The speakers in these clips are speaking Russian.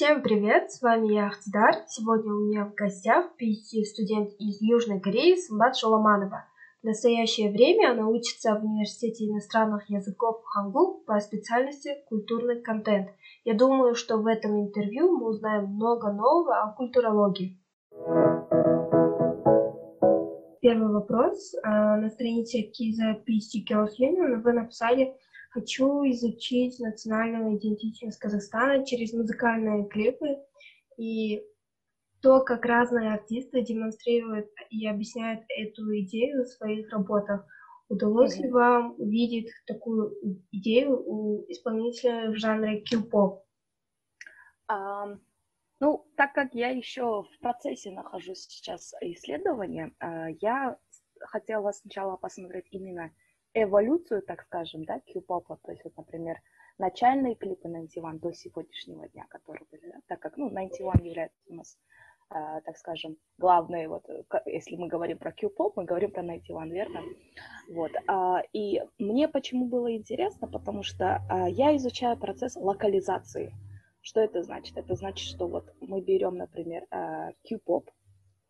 Всем привет, с вами я Ахтидар. Сегодня у меня в гостях PhD-студент из Южной Кореи Самбат Шаламанова. В настоящее время она учится в Университете иностранных языков Хангук по специальности культурный контент. Я думаю, что в этом интервью мы узнаем много нового о культурологии. Первый вопрос. А, на странице Kiza PhD Girls Union вы написали «Хочу изучить национальную идентичность Казахстана через музыкальные клипы». И то, как разные артисты демонстрируют и объясняют эту идею в своих работах. Удалось mm-hmm. ли вам увидеть такую идею у исполнителя в жанре кью-поп? Um, ну, так как я еще в процессе нахожусь сейчас исследования, uh, я хотела сначала посмотреть именно эволюцию, так скажем, да, кью-попа, то есть вот, например, начальные клипы 91 до сегодняшнего дня, которые были, да, так как, ну, 91 является у нас Э, так скажем, главные, вот, если мы говорим про Q-pop, мы говорим про Night One, верно? Вот, а, и мне почему было интересно, потому что а, я изучаю процесс локализации. Что это значит? Это значит, что вот мы берем, например, э, Q-pop,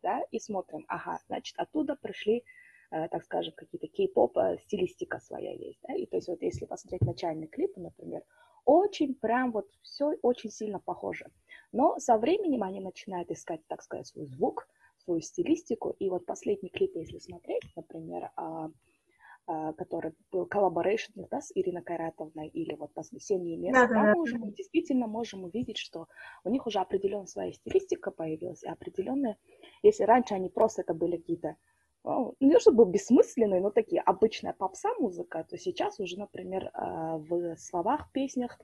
да, и смотрим, ага, значит, оттуда пришли э, так скажем, какие-то K-pop, стилистика своя есть, да, и то есть вот если посмотреть начальный клип, например, очень прям вот все очень сильно похоже. Но со временем они начинают искать, так сказать, свой звук, свою стилистику. И вот последний клип, если смотреть, например, а, а, который был collaboration да, с Ириной Кайратовной или вот «Воскресенье место», да, там да, уже мы действительно можем увидеть, что у них уже определенная своя стилистика появилась, и определенная, если раньше они просто это были какие-то ну, не чтобы бессмысленные, но такие обычная попса музыка, то сейчас уже, например, а, в словах, песнях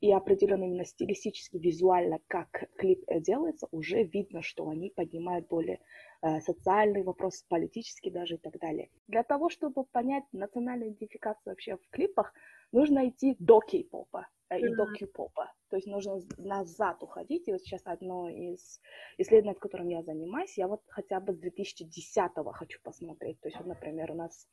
и определенно именно стилистически, визуально, как клип делается, уже видно, что они поднимают более э, социальный вопрос, политический даже и так далее. Для того, чтобы понять национальную идентификацию вообще в клипах, нужно идти до кей-попа э, и до кью-попа. То есть нужно назад уходить. И вот сейчас одно из исследований, которым я занимаюсь, я вот хотя бы с 2010-го хочу посмотреть. То есть, вот, например, у нас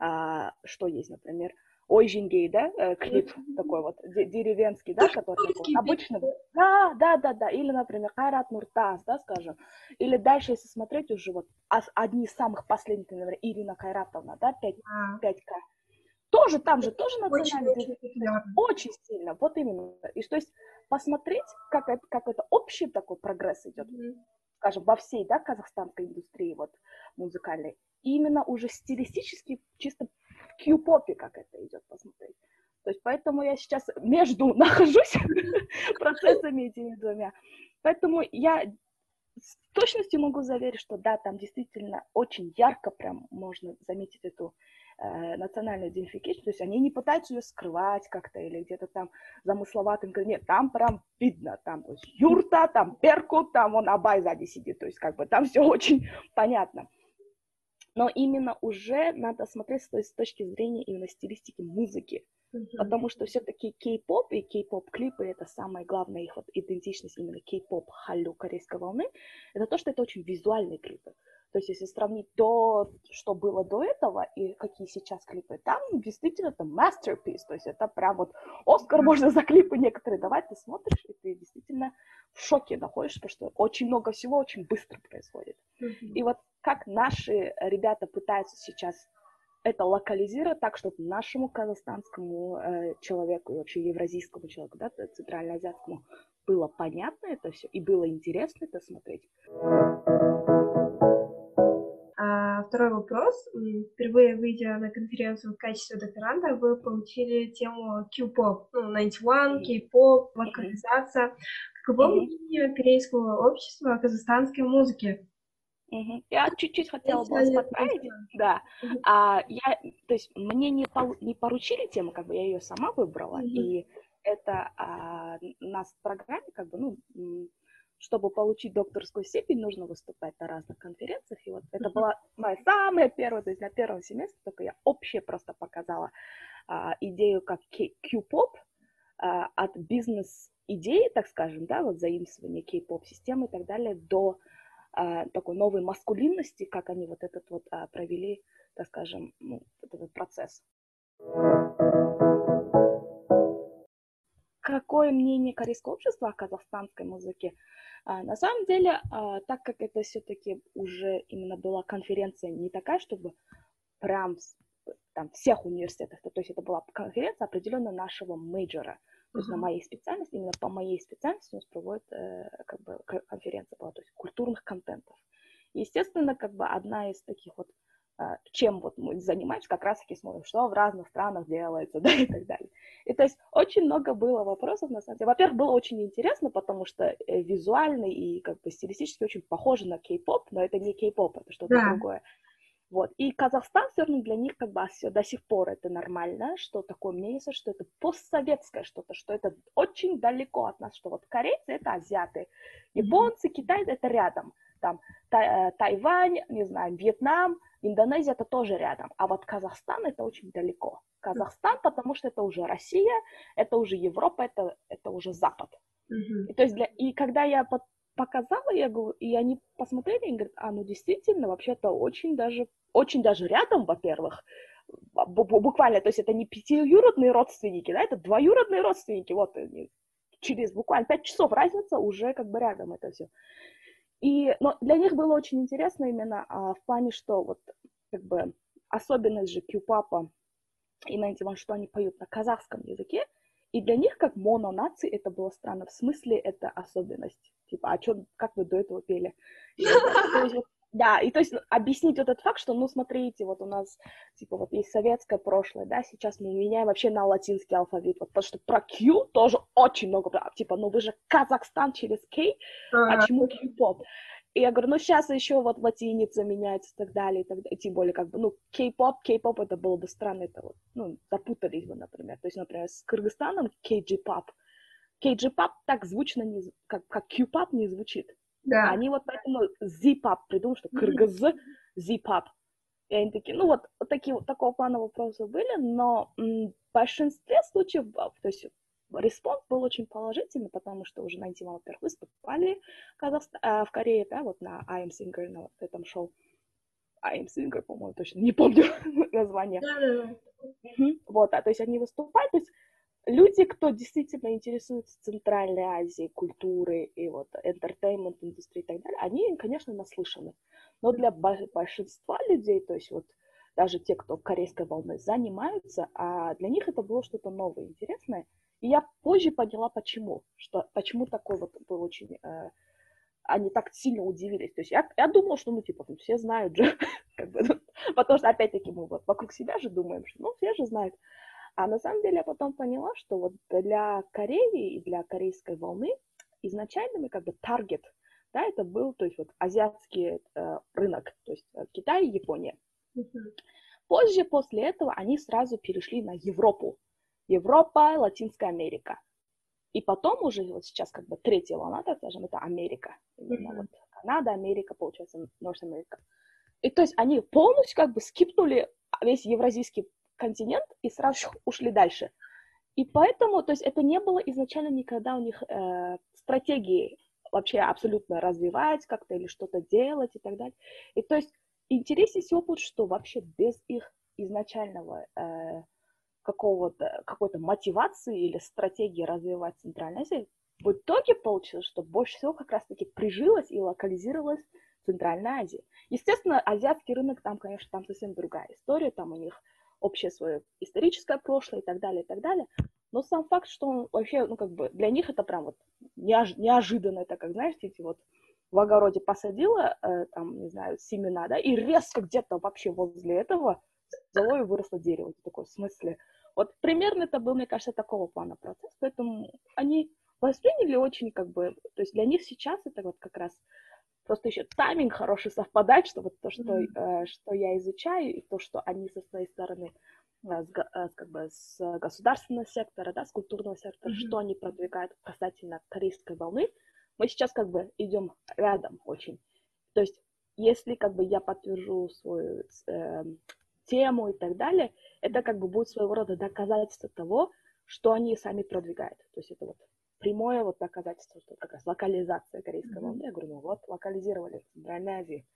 а, что есть, например, Ой, Жингей, да, э, клип такой вот деревенский, да, который такой обычно. Да, да, да, да. Или, например, Хайрат Нуртас, да, скажем. Или дальше, если смотреть уже вот одни из самых последних, например, Ирина Кайратовна, да, 5, 5К. Тоже там же, тоже национальный очень, очень, очень сильно, вот именно. И то есть посмотреть, как это, как это общий такой прогресс идет, mm-hmm. скажем, во всей, да, казахстанской индустрии вот музыкальной. И именно уже стилистически, чисто Q-попе, как это идет, посмотреть. То есть поэтому я сейчас между нахожусь процессами этими двумя. Поэтому я с точностью могу заверить, что да, там действительно очень ярко прям можно заметить эту национальную идентификацию, то есть они не пытаются ее скрывать как-то или где-то там замысловатым, нет, там прям видно, там то есть юрта, там перку, там он Абай сзади сидит, то есть как бы там все очень понятно но именно уже надо смотреть с, с точки зрения именно стилистики музыки, mm-hmm. потому что все-таки кей-поп и кей-поп клипы это самая главная их вот идентичность именно кей-поп халю корейской волны, это то, что это очень визуальные клипы. То есть, если сравнить то, что было до этого, и какие сейчас клипы, там действительно это masterpiece, то есть это прям вот Оскар можно за клипы некоторые давать, ты смотришь, и ты действительно в шоке находишься, потому что очень много всего очень быстро происходит. Mm-hmm. И вот как наши ребята пытаются сейчас это локализировать так, чтобы нашему казахстанскому э, человеку и вообще евразийскому человеку, да, центральноазиатскому было понятно это все и было интересно это смотреть. А, второй вопрос. Впервые выйдя на конференцию в качестве докторанта, вы получили тему Q-pop, ну, 91, K-pop, локализация. Каково мнение корейского общества о казахстанской музыке? Угу. Я чуть-чуть хотела бы вас подправить, да. А, я, то есть мне не, по, не поручили тему, как бы я ее сама выбрала, и это а, нас в программе, как бы, ну, чтобы получить докторскую степень, нужно выступать на разных конференциях, и вот это была моя самая первая, то есть на первом семестре только я общее просто показала а, идею как Q-pop а, от бизнес-идеи, так скажем, да, вот заимствования K-pop системы и так далее, до а, такой новой маскулинности, как они вот этот вот а, провели, так скажем, ну, этот процесс. какое мнение корейского общества о казахстанской музыке? А, на самом деле, а, так как это все-таки уже именно была конференция не такая, чтобы прям там всех университетов, то есть это была конференция определенно нашего мейджора, то есть uh-huh. на моей специальности, именно по моей специальности у нас проводит э, как бы конференция была, то есть культурных контентов. Естественно, как бы одна из таких вот чем вот мы занимаемся, как раз таки смотрим, что в разных странах делается, да, и так далее. И то есть очень много было вопросов, на самом деле. Во-первых, было очень интересно, потому что э, визуально и как бы стилистически очень похоже на кей-поп, но это не кей-поп, это что-то да. другое. Вот. И Казахстан все равно для них как бы все до сих пор это нормально, что такое мнение, что это постсоветское что-то, что это очень далеко от нас, что вот корейцы это азиаты, японцы, китайцы это рядом, там Тай, э, Тайвань, не знаю, Вьетнам, Индонезия это тоже рядом, а вот Казахстан это очень далеко. Казахстан, потому что это уже Россия, это уже Европа, это, это уже Запад. Mm-hmm. И, то есть для, и когда я под, показала, я говорю, и они посмотрели и говорят, а ну действительно, вообще-то очень даже, очень даже рядом, во-первых, буквально, то есть это не пятиюродные родственники, да, это двоюродные родственники, вот через буквально пять часов разница уже как бы рядом это все. И, но для них было очень интересно именно а, в плане, что вот как бы особенность же кью-папа и на One, что они поют на казахском языке, и для них как мононации это было странно. В смысле это особенность. Типа, а что, как вы до этого пели? Да, и то есть объяснить вот этот факт, что, ну, смотрите, вот у нас, типа, вот есть советское прошлое, да, сейчас мы меняем вообще на латинский алфавит, вот, потому что про Q тоже очень много, типа, ну, вы же Казахстан через K, а чему Q-поп? И я говорю, ну, сейчас еще вот латиница меняется и так далее, и так далее, тем более, как бы, ну, кей-поп, кей-поп, это было бы странно, это вот, ну, запутались бы, например, то есть, например, с Кыргызстаном кей-джи-пап, кей-джи-пап так звучно, не, как, как Q-пап не звучит, да. Они вот поэтому Z-pop придумали, что кыргыз Z-pop. И они такие, ну вот, вот такие вот такого плана вопросы были, но в большинстве случаев, а, то есть респонс был очень положительный, потому что уже на Интима, во-первых, выступали в, Казахстан, э, в Корее, да, вот на I Am Singer, на вот этом шоу. I Am Singer, по-моему, точно не помню название. Да, да, да. Вот, а, то есть они выступают, то есть люди, кто действительно интересуется Центральной Азией, культурой и вот entertainment индустрией и так далее, они, конечно, наслышаны. Но для большинства людей, то есть вот даже те, кто корейской волной занимаются, а для них это было что-то новое, интересное. И я позже поняла, почему, что, почему такой вот был очень... Э, они так сильно удивились. То есть я, я думала, что, ну, типа, все знают же, как бы, ну, потому что, опять-таки, мы вот вокруг себя же думаем, что, ну, все же знают. А на самом деле я потом поняла, что вот для Кореи и для корейской волны изначально мы как бы таргет, да, это был, то есть вот азиатский э, рынок, то есть э, Китай и Япония. Позже, после этого, они сразу перешли на Европу. Европа, Латинская Америка. И потом уже вот сейчас как бы третья волна, так скажем, это Америка. Именно mm-hmm. вот Канада, Америка, получается, North America. И то есть они полностью как бы скипнули весь евразийский континент и сразу ушли дальше. И поэтому, то есть это не было изначально никогда у них э, стратегии вообще абсолютно развивать как-то или что-то делать и так далее. И то есть интереснее всего будет, что вообще без их изначального э, какого-то, какой-то мотивации или стратегии развивать Центральную Азию, в итоге получилось, что больше всего как раз-таки прижилась и локализировалась Центральная Азия. Естественно, азиатский рынок, там, конечно, там совсем другая история, там у них общее свое историческое прошлое и так далее, и так далее. Но сам факт, что он вообще, ну, как бы, для них это прям вот неож- неожиданно, это как, знаешь, эти вот в огороде посадила, э, там, не знаю, семена, да, и резко где-то вообще возле этого взяло и выросло дерево. Ты такой, в смысле? Вот примерно это был, мне кажется, такого плана процесс, поэтому они восприняли очень, как бы, то есть для них сейчас это вот как раз просто еще тайминг хороший совпадать, что вот то, что, mm-hmm. э, что я изучаю, и то, что они со своей стороны, э, с, э, как бы с государственного сектора, да, с культурного сектора, mm-hmm. что они продвигают касательно корейской волны, мы сейчас как бы идем рядом очень. То есть, если как бы я подтвержу свою э, тему и так далее, это как бы будет своего рода доказательство того, что они сами продвигают. То есть это вот прямое вот доказательство, что как раз локализация корейской волны. Mm-hmm. Я говорю, ну вот, локализировали в Центральной Азии.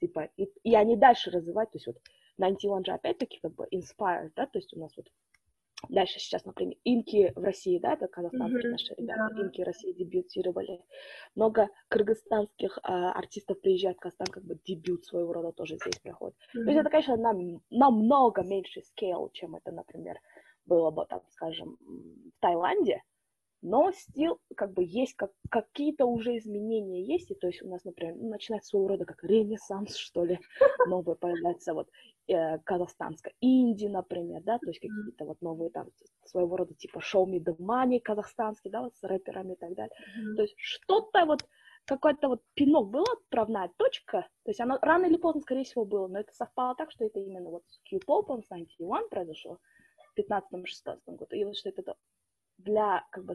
Типа, и, и они дальше развивают, то есть вот 91 же опять-таки как бы inspired, да, то есть у нас вот Дальше сейчас, например, инки в России, да, это казахстанские mm-hmm. наши ребята, yeah. инки в России дебютировали. Много кыргызстанских а, артистов приезжают в Казахстан, как бы дебют своего рода тоже здесь проходит. Mm-hmm. То есть это, конечно, нам, намного меньше скейл, чем это, например, было бы, так скажем, в Таиланде, но still, как бы есть как, какие-то уже изменения есть, и то есть у нас, например, ну, начинается своего рода как ренессанс, что ли, новые появляется вот э, казахстанская Инди, например, да, то есть какие-то вот новые там своего рода типа Show Me the Money казахстанский, да, вот с рэперами и так далее. Mm-hmm. То есть что-то вот какой-то вот пинок была отправная точка, то есть она рано или поздно, скорее всего, было, но это совпало так, что это именно вот с Q-Pop, с 91 произошло в 15-16 году, и вот что это для, как бы,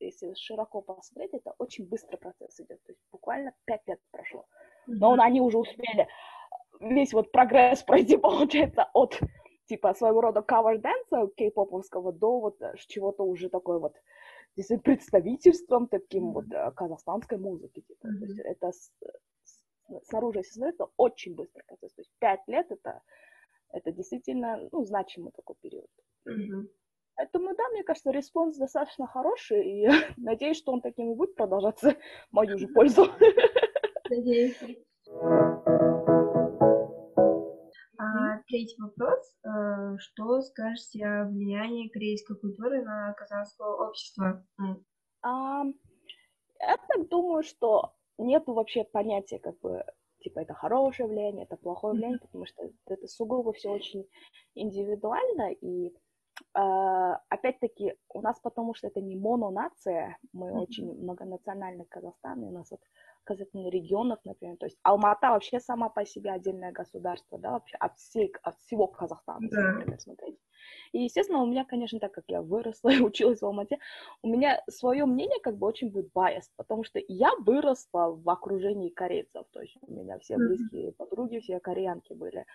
если широко посмотреть, это очень быстрый процесс идет. То есть буквально пять лет прошло. Но он, они уже успели весь вот прогресс пройти, получается, от типа своего рода cover dance кей-поповского до вот э, чего-то уже такой вот здесь представительством таким вот э, казахстанской музыки. Типа. Mm-hmm. То есть это с, с, снаружи, если смотреть, это очень быстрый процесс. То есть пять лет это, это действительно ну, значимый такой период. Mm-hmm. Поэтому, да, мне кажется, response достаточно хороший, и надеюсь, что он таким и будет продолжаться в мою же пользу. Надеюсь. А, третий вопрос. Э, что скажете о влиянии корейской культуры на казахское общество? А, я так думаю, что нет вообще понятия, как бы, типа, это хорошее влияние, это плохое влияние, потому что это сугубо все очень индивидуально, и опять-таки, у нас потому что это не мононация, мы mm-hmm. очень многонациональный Казахстан, и у нас вот казахстан регионов, например, то есть Алмата вообще сама по себе отдельное государство, да, вообще от, всей, от всего Казахстана, yeah. например, смотреть. И, естественно, у меня, конечно, так как я выросла и училась в Алмате, у меня свое мнение как бы очень будет bias, потому что я выросла в окружении корейцев, то есть у меня все близкие mm-hmm. подруги, все кореянки были.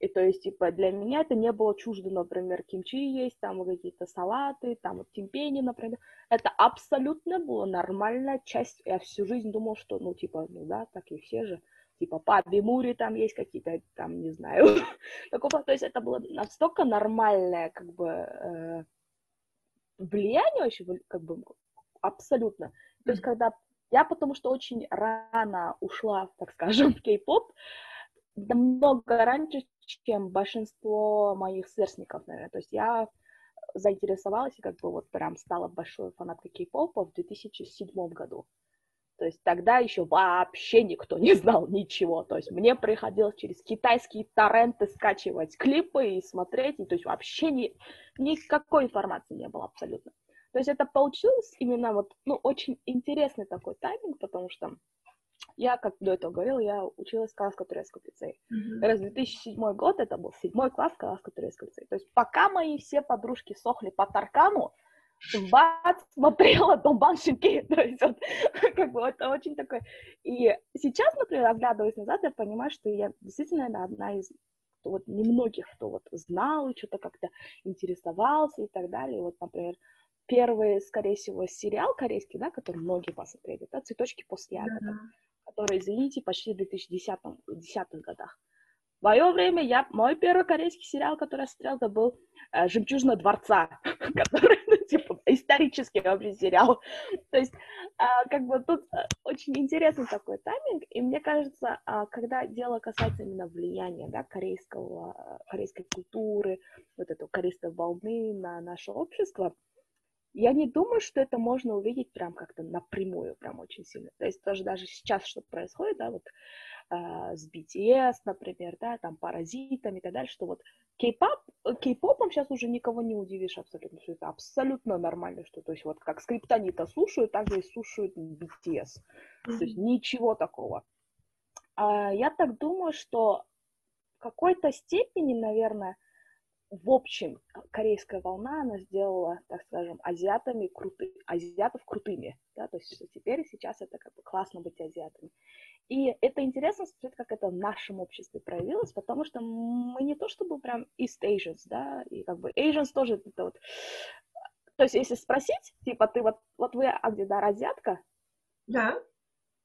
И то есть, типа, для меня это не было чуждо, например, кимчи есть, там какие-то салаты, там вот тимпени, например. Это абсолютно было нормальная часть. Я всю жизнь думал, что, ну, типа, ну да, так и все же. Типа, по Бимури там есть какие-то, там, не знаю. Такого, то есть это было настолько нормальное, как бы, э, влияние вообще, как бы, абсолютно. То есть, когда я потому что очень рано ушла, так скажем, в кей-поп, намного раньше, чем большинство моих сверстников, наверное. То есть я заинтересовалась и как бы вот прям стала большой фанаткой кей-попа в 2007 году. То есть тогда еще вообще никто не знал ничего. То есть мне приходилось через китайские торренты скачивать клипы и смотреть. И, то есть вообще ни, никакой информации не было абсолютно. То есть это получилось именно вот, ну, очень интересный такой тайминг, потому что я, как до этого говорила, я училась в Казахско-турецком лицее. Mm-hmm. Раз 2007 год, это был седьмой класс Казахско-турецкого лицея. То есть пока мои все подружки сохли по Таркану, бац, смотрела Домбан Шинки. То есть вот, как бы это очень такой... И сейчас, например, оглядываясь назад, я понимаю, что я действительно наверное, одна из вот немногих, кто вот знал, что-то как-то интересовался и так далее. Вот, например, первый, скорее всего, сериал корейский, да, который многие посмотрели, это «Цветочки после ягодок». Mm-hmm который, извините, почти в 2010 годах. В мое время я, мой первый корейский сериал, который я смотрел, это был э, «Жемчужина дворца», который, ну, типа, исторический вообще сериал. То есть, э, как бы тут э, очень интересный такой тайминг, и мне кажется, э, когда дело касается именно влияния, да, корейского, э, корейской культуры, вот этой корейской волны на наше общество, я не думаю, что это можно увидеть прям как-то напрямую, прям очень сильно. То есть тоже даже сейчас что происходит, да, вот э, с BTS, например, да, там паразитами и так далее, что вот кей-поп, кей-попом сейчас уже никого не удивишь абсолютно, что это абсолютно нормально, что то есть вот как скриптонита слушают, так же и слушают BTS. Mm-hmm. То есть ничего такого. А, я так думаю, что в какой-то степени, наверное, в общем, корейская волна, она сделала, так скажем, азиатами круты, азиатов крутыми, да, то есть теперь, сейчас это как бы классно быть азиатами. И это интересно смотреть, как это в нашем обществе проявилось, потому что мы не то чтобы прям East Asians, да, и как бы Asians тоже это вот... То есть если спросить, типа, ты вот, вот вы, а где, да, азиатка? Да.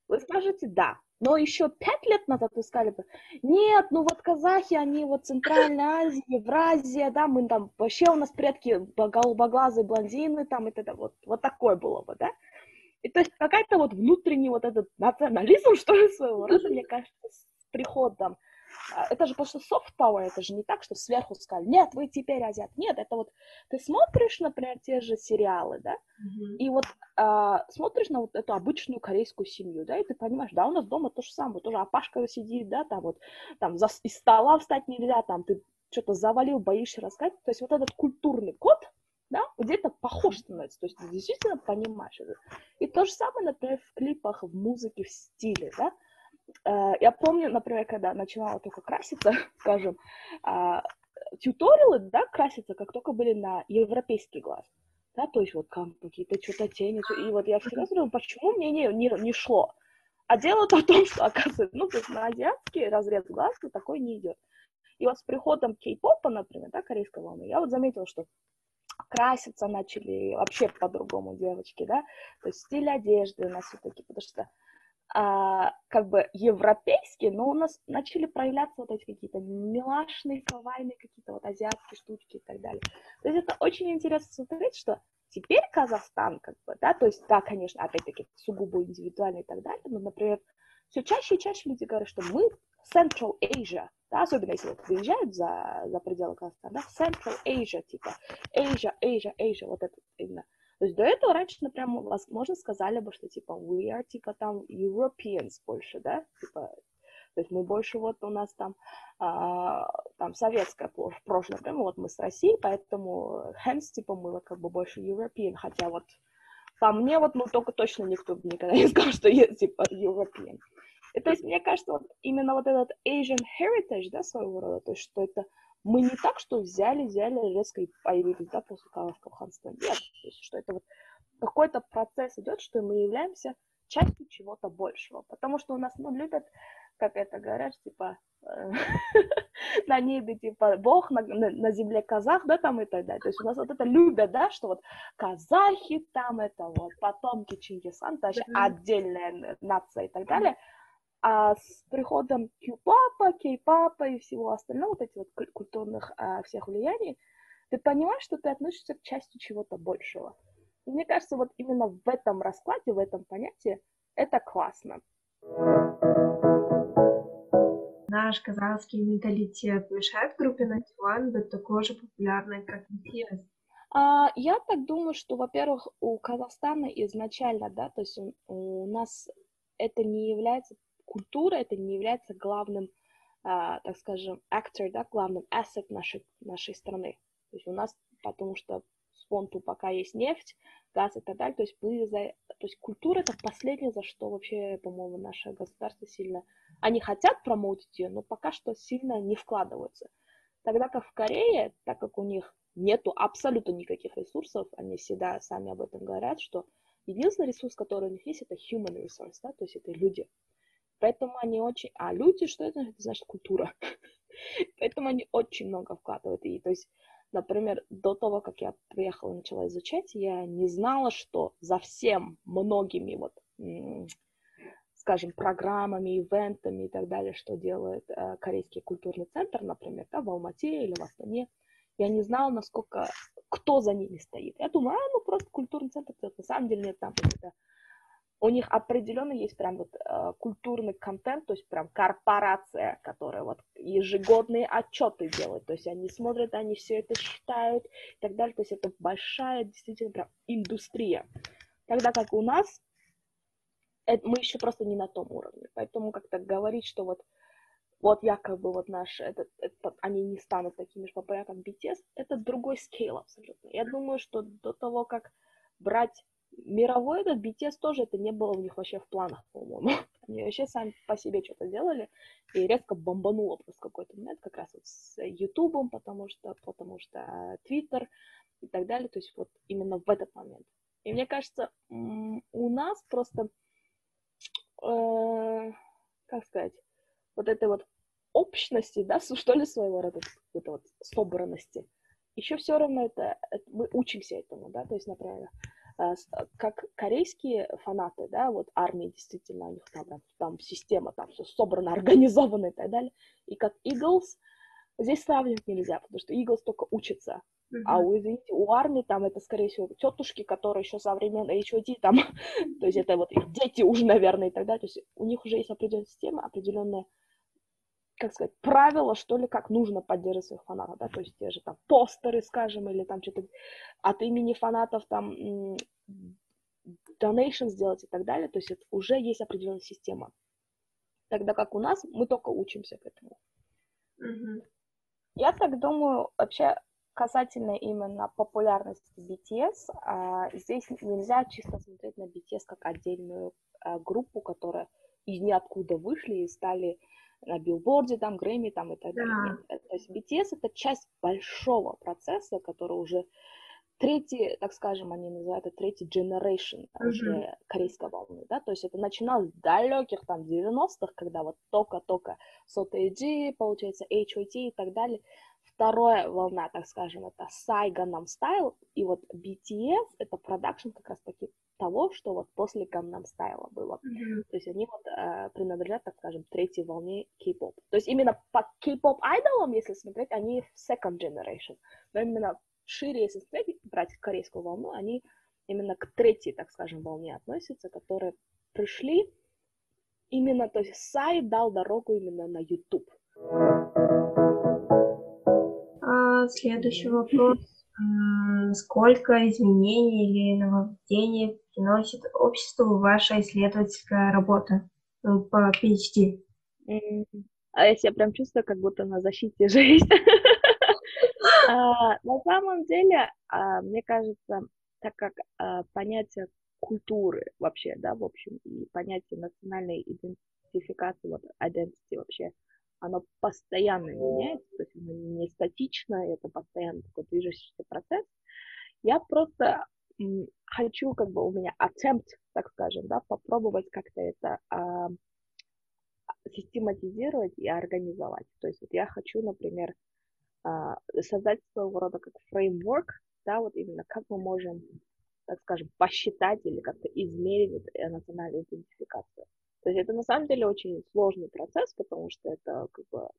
Вы скажете «да», Но еще пять лет назад вы сказали бы, нет, ну вот казахи, они вот Центральная Азия, Евразия, да, мы там, вообще у нас предки голубоглазые блондины, там, и это вот, вот такое было бы, да? И то есть какая-то вот внутренний вот этот национализм, что ли, своего рода, мне кажется, с приходом это же просто soft power, это же не так, что сверху сказали, нет, вы теперь азиат. Нет, это вот ты смотришь, например, те же сериалы, да, mm-hmm. и вот а, смотришь на вот эту обычную корейскую семью, да, и ты понимаешь, да, у нас дома то же самое, тоже опашка сидит, да, там вот, там за, из стола встать нельзя, там ты что-то завалил, боишься рассказать. То есть вот этот культурный код, да, где-то похож становится, то есть ты действительно понимаешь это. И то же самое, например, в клипах, в музыке, в стиле, да, я помню, например, когда начинала только краситься, скажем, а, тьюториалы, да, краситься, как только были на европейский глаз. Да, то есть вот какие-то что-то тени. И вот я всегда говорила, почему мне не, не, не шло. А дело-то в том, что, оказывается, ну, то есть на азиатский разрез глаз такой не идет. И вот с приходом кей-попа, например, да, корейской волны, я вот заметила, что краситься начали вообще по-другому девочки, да, то есть стиль одежды у нас все-таки, потому что а, как бы европейские, но у нас начали проявляться вот эти какие-то милашные, кавайные какие-то вот азиатские штучки и так далее. То есть это очень интересно смотреть, что теперь Казахстан, как бы, да, то есть, да, конечно, опять-таки, сугубо индивидуально и так далее, но, например, все чаще и чаще люди говорят, что мы Central Asia, да, особенно если вот выезжают за, за пределы Казахстана, да, Central Asia, типа, Asia, Asia, Asia, вот это именно. То есть до этого раньше, например, возможно, сказали бы, что типа we are типа там Europeans больше, да, типа то есть мы больше вот у нас там, а, там советское в прошлом время, вот мы с Россией, поэтому hence, типа, мы как бы больше European, хотя вот по мне вот, ну, только точно никто никогда не сказал, что есть, типа, European. И, то есть, мне кажется, вот именно вот этот Asian heritage, да, своего рода, то есть, что это мы не так, что взяли, взяли, резко и появились, да, после Калашского ханства. Нет, то есть, что это вот какой-то процесс идет, что мы являемся частью чего-то большего. Потому что у нас, ну, любят, как это говорят, типа, э, на небе, типа, Бог, на, на, на земле казах, да, там и так далее. То есть у нас вот это любят, да, что вот казахи там, это вот потомки Чингисхана, то есть отдельная нация и так далее. А с приходом Q-папа, K-папа и всего остального, вот этих вот культурных а, всех влияний, ты понимаешь, что ты относишься к части чего-то большего. И мне кажется, вот именно в этом раскладе, в этом понятии, это классно. Наш казахский менталитет мешает группе 91 быть такой же популярной, как BTS? А, я так думаю, что, во-первых, у Казахстана изначально, да, то есть у, у нас это не является культура это не является главным, а, так скажем, actor, да, главным asset нашей, нашей страны. То есть у нас, потому что с фонту пока есть нефть, газ и так далее, то есть мы за... То есть культура это последнее, за что вообще, по-моему, наше государство сильно... Они хотят промоутить ее, но пока что сильно не вкладываются. Тогда как в Корее, так как у них нету абсолютно никаких ресурсов, они всегда сами об этом говорят, что единственный ресурс, который у них есть, это human resource, да, то есть это люди. Поэтому они очень... А люди, что это? Это значит культура. Поэтому они очень много вкладывают. И, то есть, например, до того, как я приехала и начала изучать, я не знала, что за всем многими вот, скажем, программами, ивентами и так далее, что делает э, Корейский культурный центр, например, да, в Алмате или в Астане, я не знала, насколько, кто за ними стоит. Я думаю, а, ну просто культурный центр, на самом деле нет там какие-то у них определенно есть прям вот э, культурный контент, то есть прям корпорация, которая вот ежегодные отчеты делает, то есть они смотрят, они все это считают и так далее, то есть это большая действительно прям индустрия. Тогда как у нас это, мы еще просто не на том уровне, поэтому как-то говорить, что вот вот якобы вот наш, этот, этот, они не станут такими же популярными, как BTS, это другой скейл абсолютно. Я думаю, что до того, как брать мировой этот BTS тоже это не было у них вообще в планах, по-моему. Они вообще сами по себе что-то делали и резко бомбануло просто какой-то момент, как раз вот с Ютубом, потому что, потому что Твиттер и так далее, то есть вот именно в этот момент. И мне кажется, у нас просто, э, как сказать, вот этой вот общности, да, что ли, своего рода, какой-то вот собранности, еще все равно это, это мы учимся этому, да, то есть, например, как корейские фанаты, да, вот армии действительно, у них там, там система, там все собрано, организовано и так далее, и как Eagles, здесь сравнивать нельзя, потому что Eagles только учится, uh-huh. а у, извините, у армии там это, скорее всего, тетушки, которые еще современные HOT там, то есть это вот их дети уже, наверное, и так далее, то есть у них уже есть определенная система, определенная как сказать, правила, что ли, как нужно поддерживать своих фанатов, да, то есть те же там постеры, скажем, или там что-то от имени фанатов там donation сделать и так далее, то есть это уже есть определенная система. Тогда как у нас, мы только учимся к этому. Mm-hmm. Я так думаю, вообще касательно именно популярности BTS, а, здесь нельзя чисто смотреть на BTS как отдельную а, группу, которая из ниоткуда вышли и стали на билборде, там, Грэмми, там и так далее. Да. Э, то есть BTS это часть большого процесса, который уже третий, так скажем, они называют это третий generation mm-hmm. уже корейской волны, да, то есть это начиналось с далеких там 90-х, когда вот только-только SOTG, получается, HOT и так далее, Вторая волна, так скажем, это Gangnam Style, и вот BTS — это продакшн как раз-таки того, что вот после Gangnam Style было. Mm-hmm. То есть они вот э, принадлежат, так скажем, третьей волне K-pop. То есть именно по K-pop айдолам, если смотреть, они в second generation. Но именно шире, если смотреть, брать корейскую волну, они именно к третьей, так скажем, волне относятся, которые пришли именно, то есть Сай дал дорогу именно на YouTube следующий вопрос. Сколько изменений или нововведений приносит обществу ваша исследовательская работа ну, по PhD? А я себя прям чувствую, как будто на защите жизни. А, на самом деле, а, мне кажется, так как а, понятие культуры вообще, да, в общем, и понятие национальной идентификации, вот, identity вообще, оно постоянно меняется, то есть оно не статично, это постоянно такой движущийся процесс. Я просто хочу, как бы у меня attempt, так скажем, да, попробовать как-то это а, систематизировать и организовать. То есть вот я хочу, например, а, создать своего рода как фреймворк, да, вот именно как мы можем, так скажем, посчитать или как-то измерить э, национальную идентификацию. То есть это на самом деле очень сложный процесс, потому что это как бы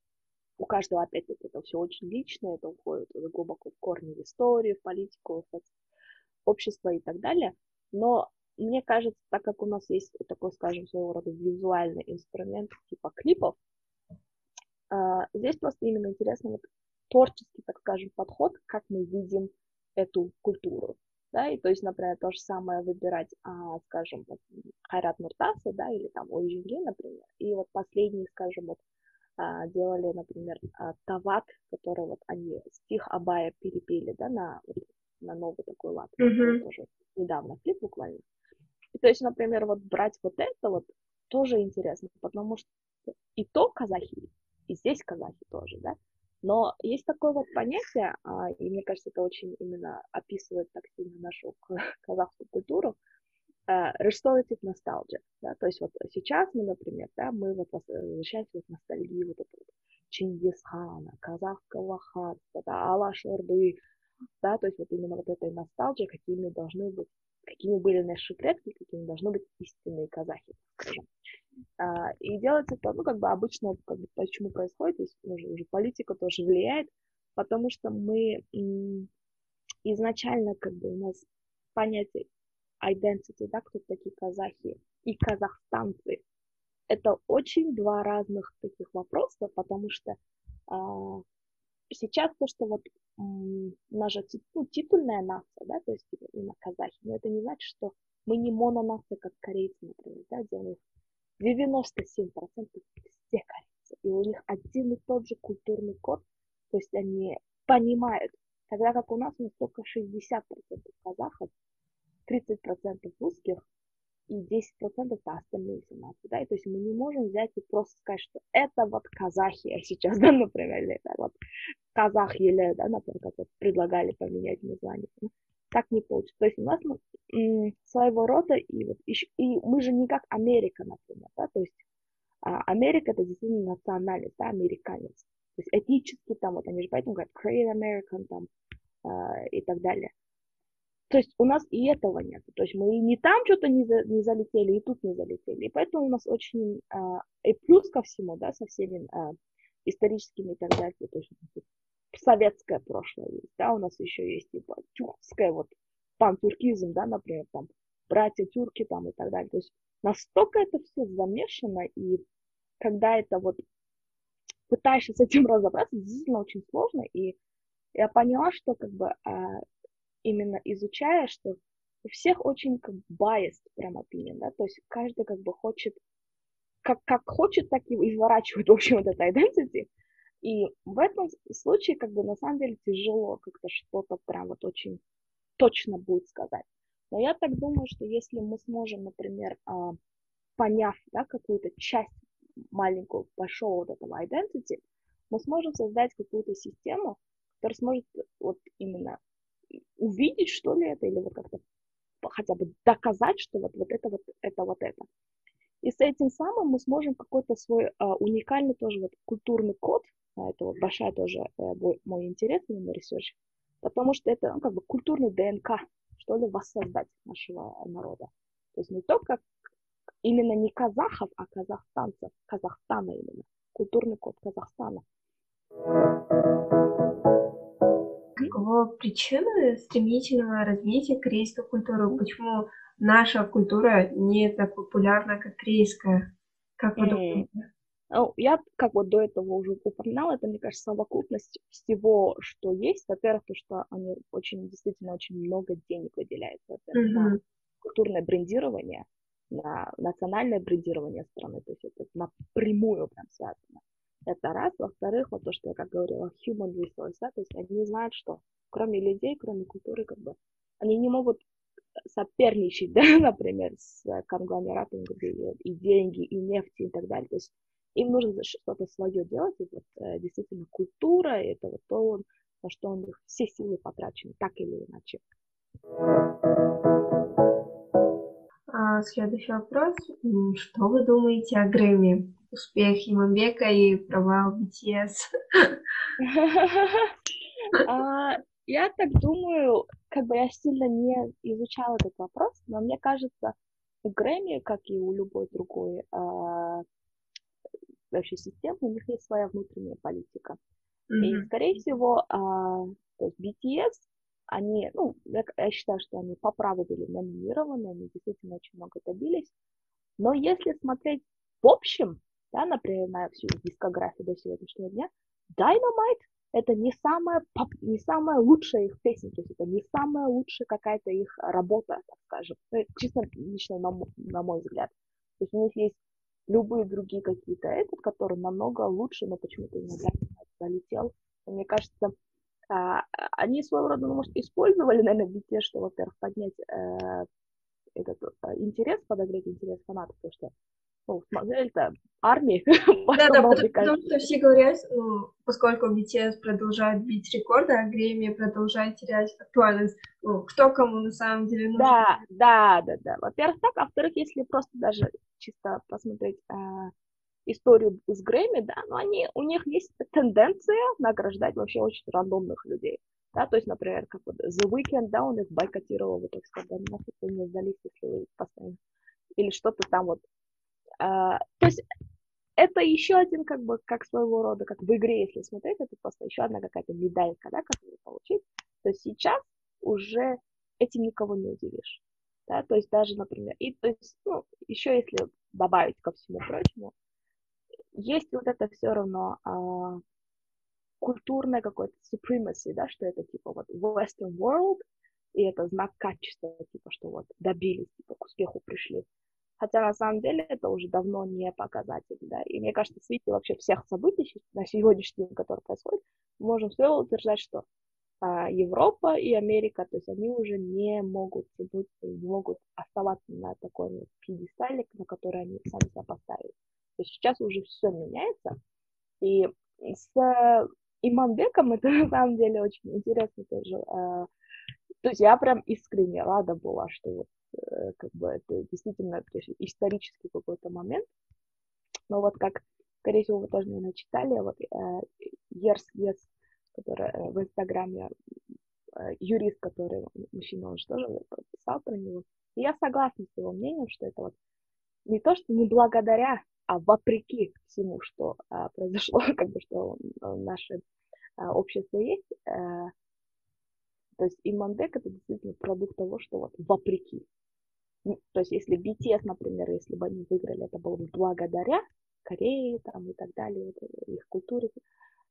у каждого, опять-таки, это все очень личное, это уходит глубоко в корни в историю, в политику, в общество и так далее. Но мне кажется, так как у нас есть такой, скажем, своего рода визуальный инструмент типа клипов, а, здесь просто именно интересно вот творческий, так скажем, подход, как мы видим эту культуру да, и то есть, например, то же самое выбирать, а, скажем, вот, Хайрат Нуртаса, да, или там Ойжинги, например, и вот последний, скажем, вот, а, делали, например, а, Тават, который вот они стих Абая перепели, да, на, на новый такой лад, mm-hmm. тоже недавно клип буквально. И то есть, например, вот брать вот это вот тоже интересно, потому что и то казахи, и здесь казахи тоже, да, но есть такое вот понятие, а, и мне кажется, это очень именно описывает так сильно нашу казахскую культуру, а, restorative nostalgia, да, то есть вот сейчас мы, например, да, мы вот возвращаемся вот ностальгии вот это вот Чингисхана, казахского ханства, да, Алаш Орды, да, то есть вот именно вот этой ностальгии, какими должны быть, какими были наши предки, какими должны быть истинные казахи, скажем. А, и делается это, ну, как бы обычно, как бы, почему происходит, здесь уже, уже политика тоже влияет, потому что мы изначально, как бы, у нас понятие identity, да, кто такие казахи и казахстанцы, это очень два разных таких вопроса, потому что а, сейчас то, что вот наша ну, титульная нация, да, то есть именно казахи, но это не значит, что мы не мононация, как корейцы, например, да, где у них 97% все корейцы, и у них один и тот же культурный код, то есть они понимают, тогда как у нас у нас только 60% казахов, 30% русских и 10% это остальные все нации, да, и то есть мы не можем взять и просто сказать, что это вот казахи а сейчас, да, например, или это вот казах или, да, например, как предлагали поменять название, так не получится. То есть у нас ну, своего рода, и, вот, и, и мы же не как Америка, например, да, то есть а, Америка это действительно национальность, да, американец. То есть этнически там, вот они же поэтому говорят Korean American там а, и так далее. то есть у нас и этого нет. То есть мы и не там что-то не, за, не залетели, и тут не залетели. И поэтому у нас очень... А, и плюс ко всему, да, со всеми а, историческими и так далее, то есть советское прошлое есть, да, у нас еще есть типа тюркское, вот пантюркизм, да, например, там, братья тюрки там и так далее. То есть настолько это все замешано, и когда это вот пытаешься с этим разобраться, действительно очень сложно, и я поняла, что как бы а, именно изучая, что у всех очень как biased прям opinion, да, то есть каждый как бы хочет, как, как хочет, так и изворачивает, в общем, вот это identity, и в этом случае как бы на самом деле тяжело как-то что-то прям вот очень точно будет сказать. Но я так думаю, что если мы сможем, например, а, поняв да, какую-то часть маленького, большого вот этого identity, мы сможем создать какую-то систему, которая сможет вот именно увидеть, что ли, это, или вот как-то хотя бы доказать, что вот, вот это вот это вот это. И с этим самым мы сможем какой-то свой а, уникальный тоже вот культурный код, это вот большая тоже а, мой, мой интерес именно research, потому что это ну, как бы культурный ДНК, что ли, воссоздать нашего народа. То есть не только именно не казахов, а казахстанцев, Казахстана именно, культурный код Казахстана. Какова причина стремительного развития корейской культуры? Почему наша культура не так популярна, как корейская? Как вы думаете? Ну, я, как вот до этого уже упоминала, это, мне кажется, совокупность всего, что есть. Во-первых, то, что они очень, действительно, очень много денег выделяют. Во-первых, mm-hmm. на культурное брендирование, на национальное брендирование страны. То есть это напрямую прям связано. Это раз. Во-вторых, вот то, что я как говорила, human resource, да, то есть они знают, что кроме людей, кроме культуры, как бы, они не могут соперничать, да, например, с конгломератами, где и деньги, и нефть, и так далее. То есть им нужно что-то свое делать, и вот э, действительно культура, это вот то, на что у них все силы потрачены, так или иначе. А, следующий вопрос. Что вы думаете о Грэмми? Успех Имамбека и провал BTS? А, я так думаю, как бы я сильно не изучала этот вопрос, но мне кажется, у Грэмми, как и у любой другой а, вообще системы, у них есть своя внутренняя политика. Mm-hmm. И, скорее всего, а, то есть BTS, они, ну, я, я считаю, что они по праву были номинированы, они действительно очень много добились. Но если смотреть в общем, да, например, на всю дискографию до сегодняшнего дня, Dynamite это не самая, не самая лучшая их песня, то есть это не самая лучшая какая-то их работа, так скажем, ну, чисто лично на, на мой взгляд. То есть у них есть любые другие какие-то этот, который намного лучше, но почему-то иногда залетел. Мне кажется, а, они своего рода, ну, может, использовали, наверное, BTS, что, во-первых, поднять э, этот э, интерес, подогреть интерес фанатов, потому что ну, это армии. Да, да, потому, потому что все говорят, ну, поскольку BTS продолжает бить рекорды, а Грэмми продолжает терять актуальность. Ну, кто кому на самом деле нужен. Да, да, да, да. Во-первых, так, а во-вторых, если просто даже чисто посмотреть э, историю с Грэмми, да, но они, у них есть тенденция награждать вообще очень рандомных людей. Да, то есть, например, как вот The Weeknd, да, он их бойкотировал, вот так сказать, нафиг вы не сдались, если вы постоянно или что-то там вот а, то есть это еще один, как бы, как своего рода, как в игре, если смотреть, это просто еще одна какая-то медалька, да, которую получить. То есть сейчас уже этим никого не удивишь. Да, то есть даже, например, и то есть, ну, еще если добавить ко всему прочему, есть вот это все равно а, культурное какое-то supremacy, да, что это типа вот Western world, и это знак качества, типа, что вот добились, типа, к успеху пришли. Хотя на самом деле это уже давно не показатель, да. И мне кажется, в свете вообще всех событий на сегодняшний день, которые происходят, мы можем смело утверждать, что а, Европа и Америка, то есть они уже не могут тянуть, не могут оставаться на такой вот пьедестале, на который они сами себя поставили. То есть сейчас уже все меняется. И с Иманбеком это на самом деле очень интересно тоже. А, то есть я прям искренне рада была, что вот Э, как бы это действительно исторический какой-то момент. Но вот как, скорее всего, вы тоже, наверное, читали, вот э, Yes, которая э, в Инстаграме э, юрист, который мужчина, он же тоже писал про него. И я согласна с его мнением, что это вот не то, что не благодаря, а вопреки всему, что а, произошло, как бы, что наше а, общество есть. А, то есть Имандек это действительно продукт того, что вот вопреки. То есть если BTS, например, если бы они выиграли, это было бы благодаря Корее там, и так далее, вот, их культуре.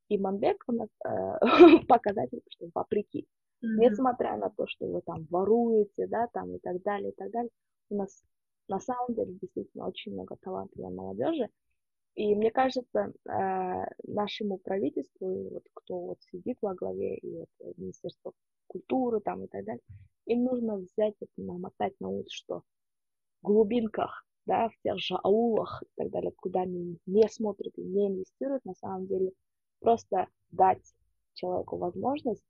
И Мандек у нас э, показатель, что вопреки. Mm-hmm. Несмотря на то, что вы там воруете, да, там и так далее, и так далее, у нас на самом деле действительно очень много талантливой молодежи. И мне кажется, э, нашему правительству, вот кто вот сидит во главе, и вот Министерство культуры там и так далее, им нужно взять это, намотать на ус, что в глубинках, да, в тех же аулах и так далее, куда они не смотрят и не инвестируют, на самом деле просто дать человеку возможность,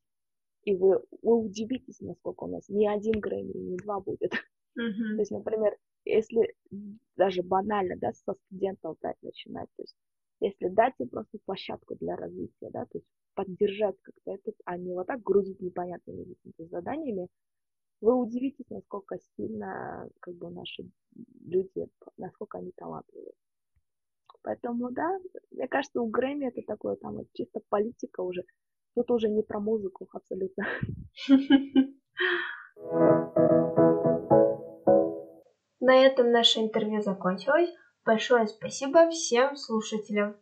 и вы, вы удивитесь, насколько у нас ни один Грэмми, ни два будет. Mm-hmm. То есть, например, если даже банально, да, со студентов дать начинать, то есть если дать им просто площадку для развития, да, то есть поддержать как-то этот, а не вот так грузить непонятными заданиями, вы удивитесь, насколько сильно как бы наши люди, насколько они талантливые. Поэтому, да, мне кажется, у Грэмми это такое там чисто политика уже. Тут уже не про музыку абсолютно. На этом наше интервью закончилось. Большое спасибо всем слушателям.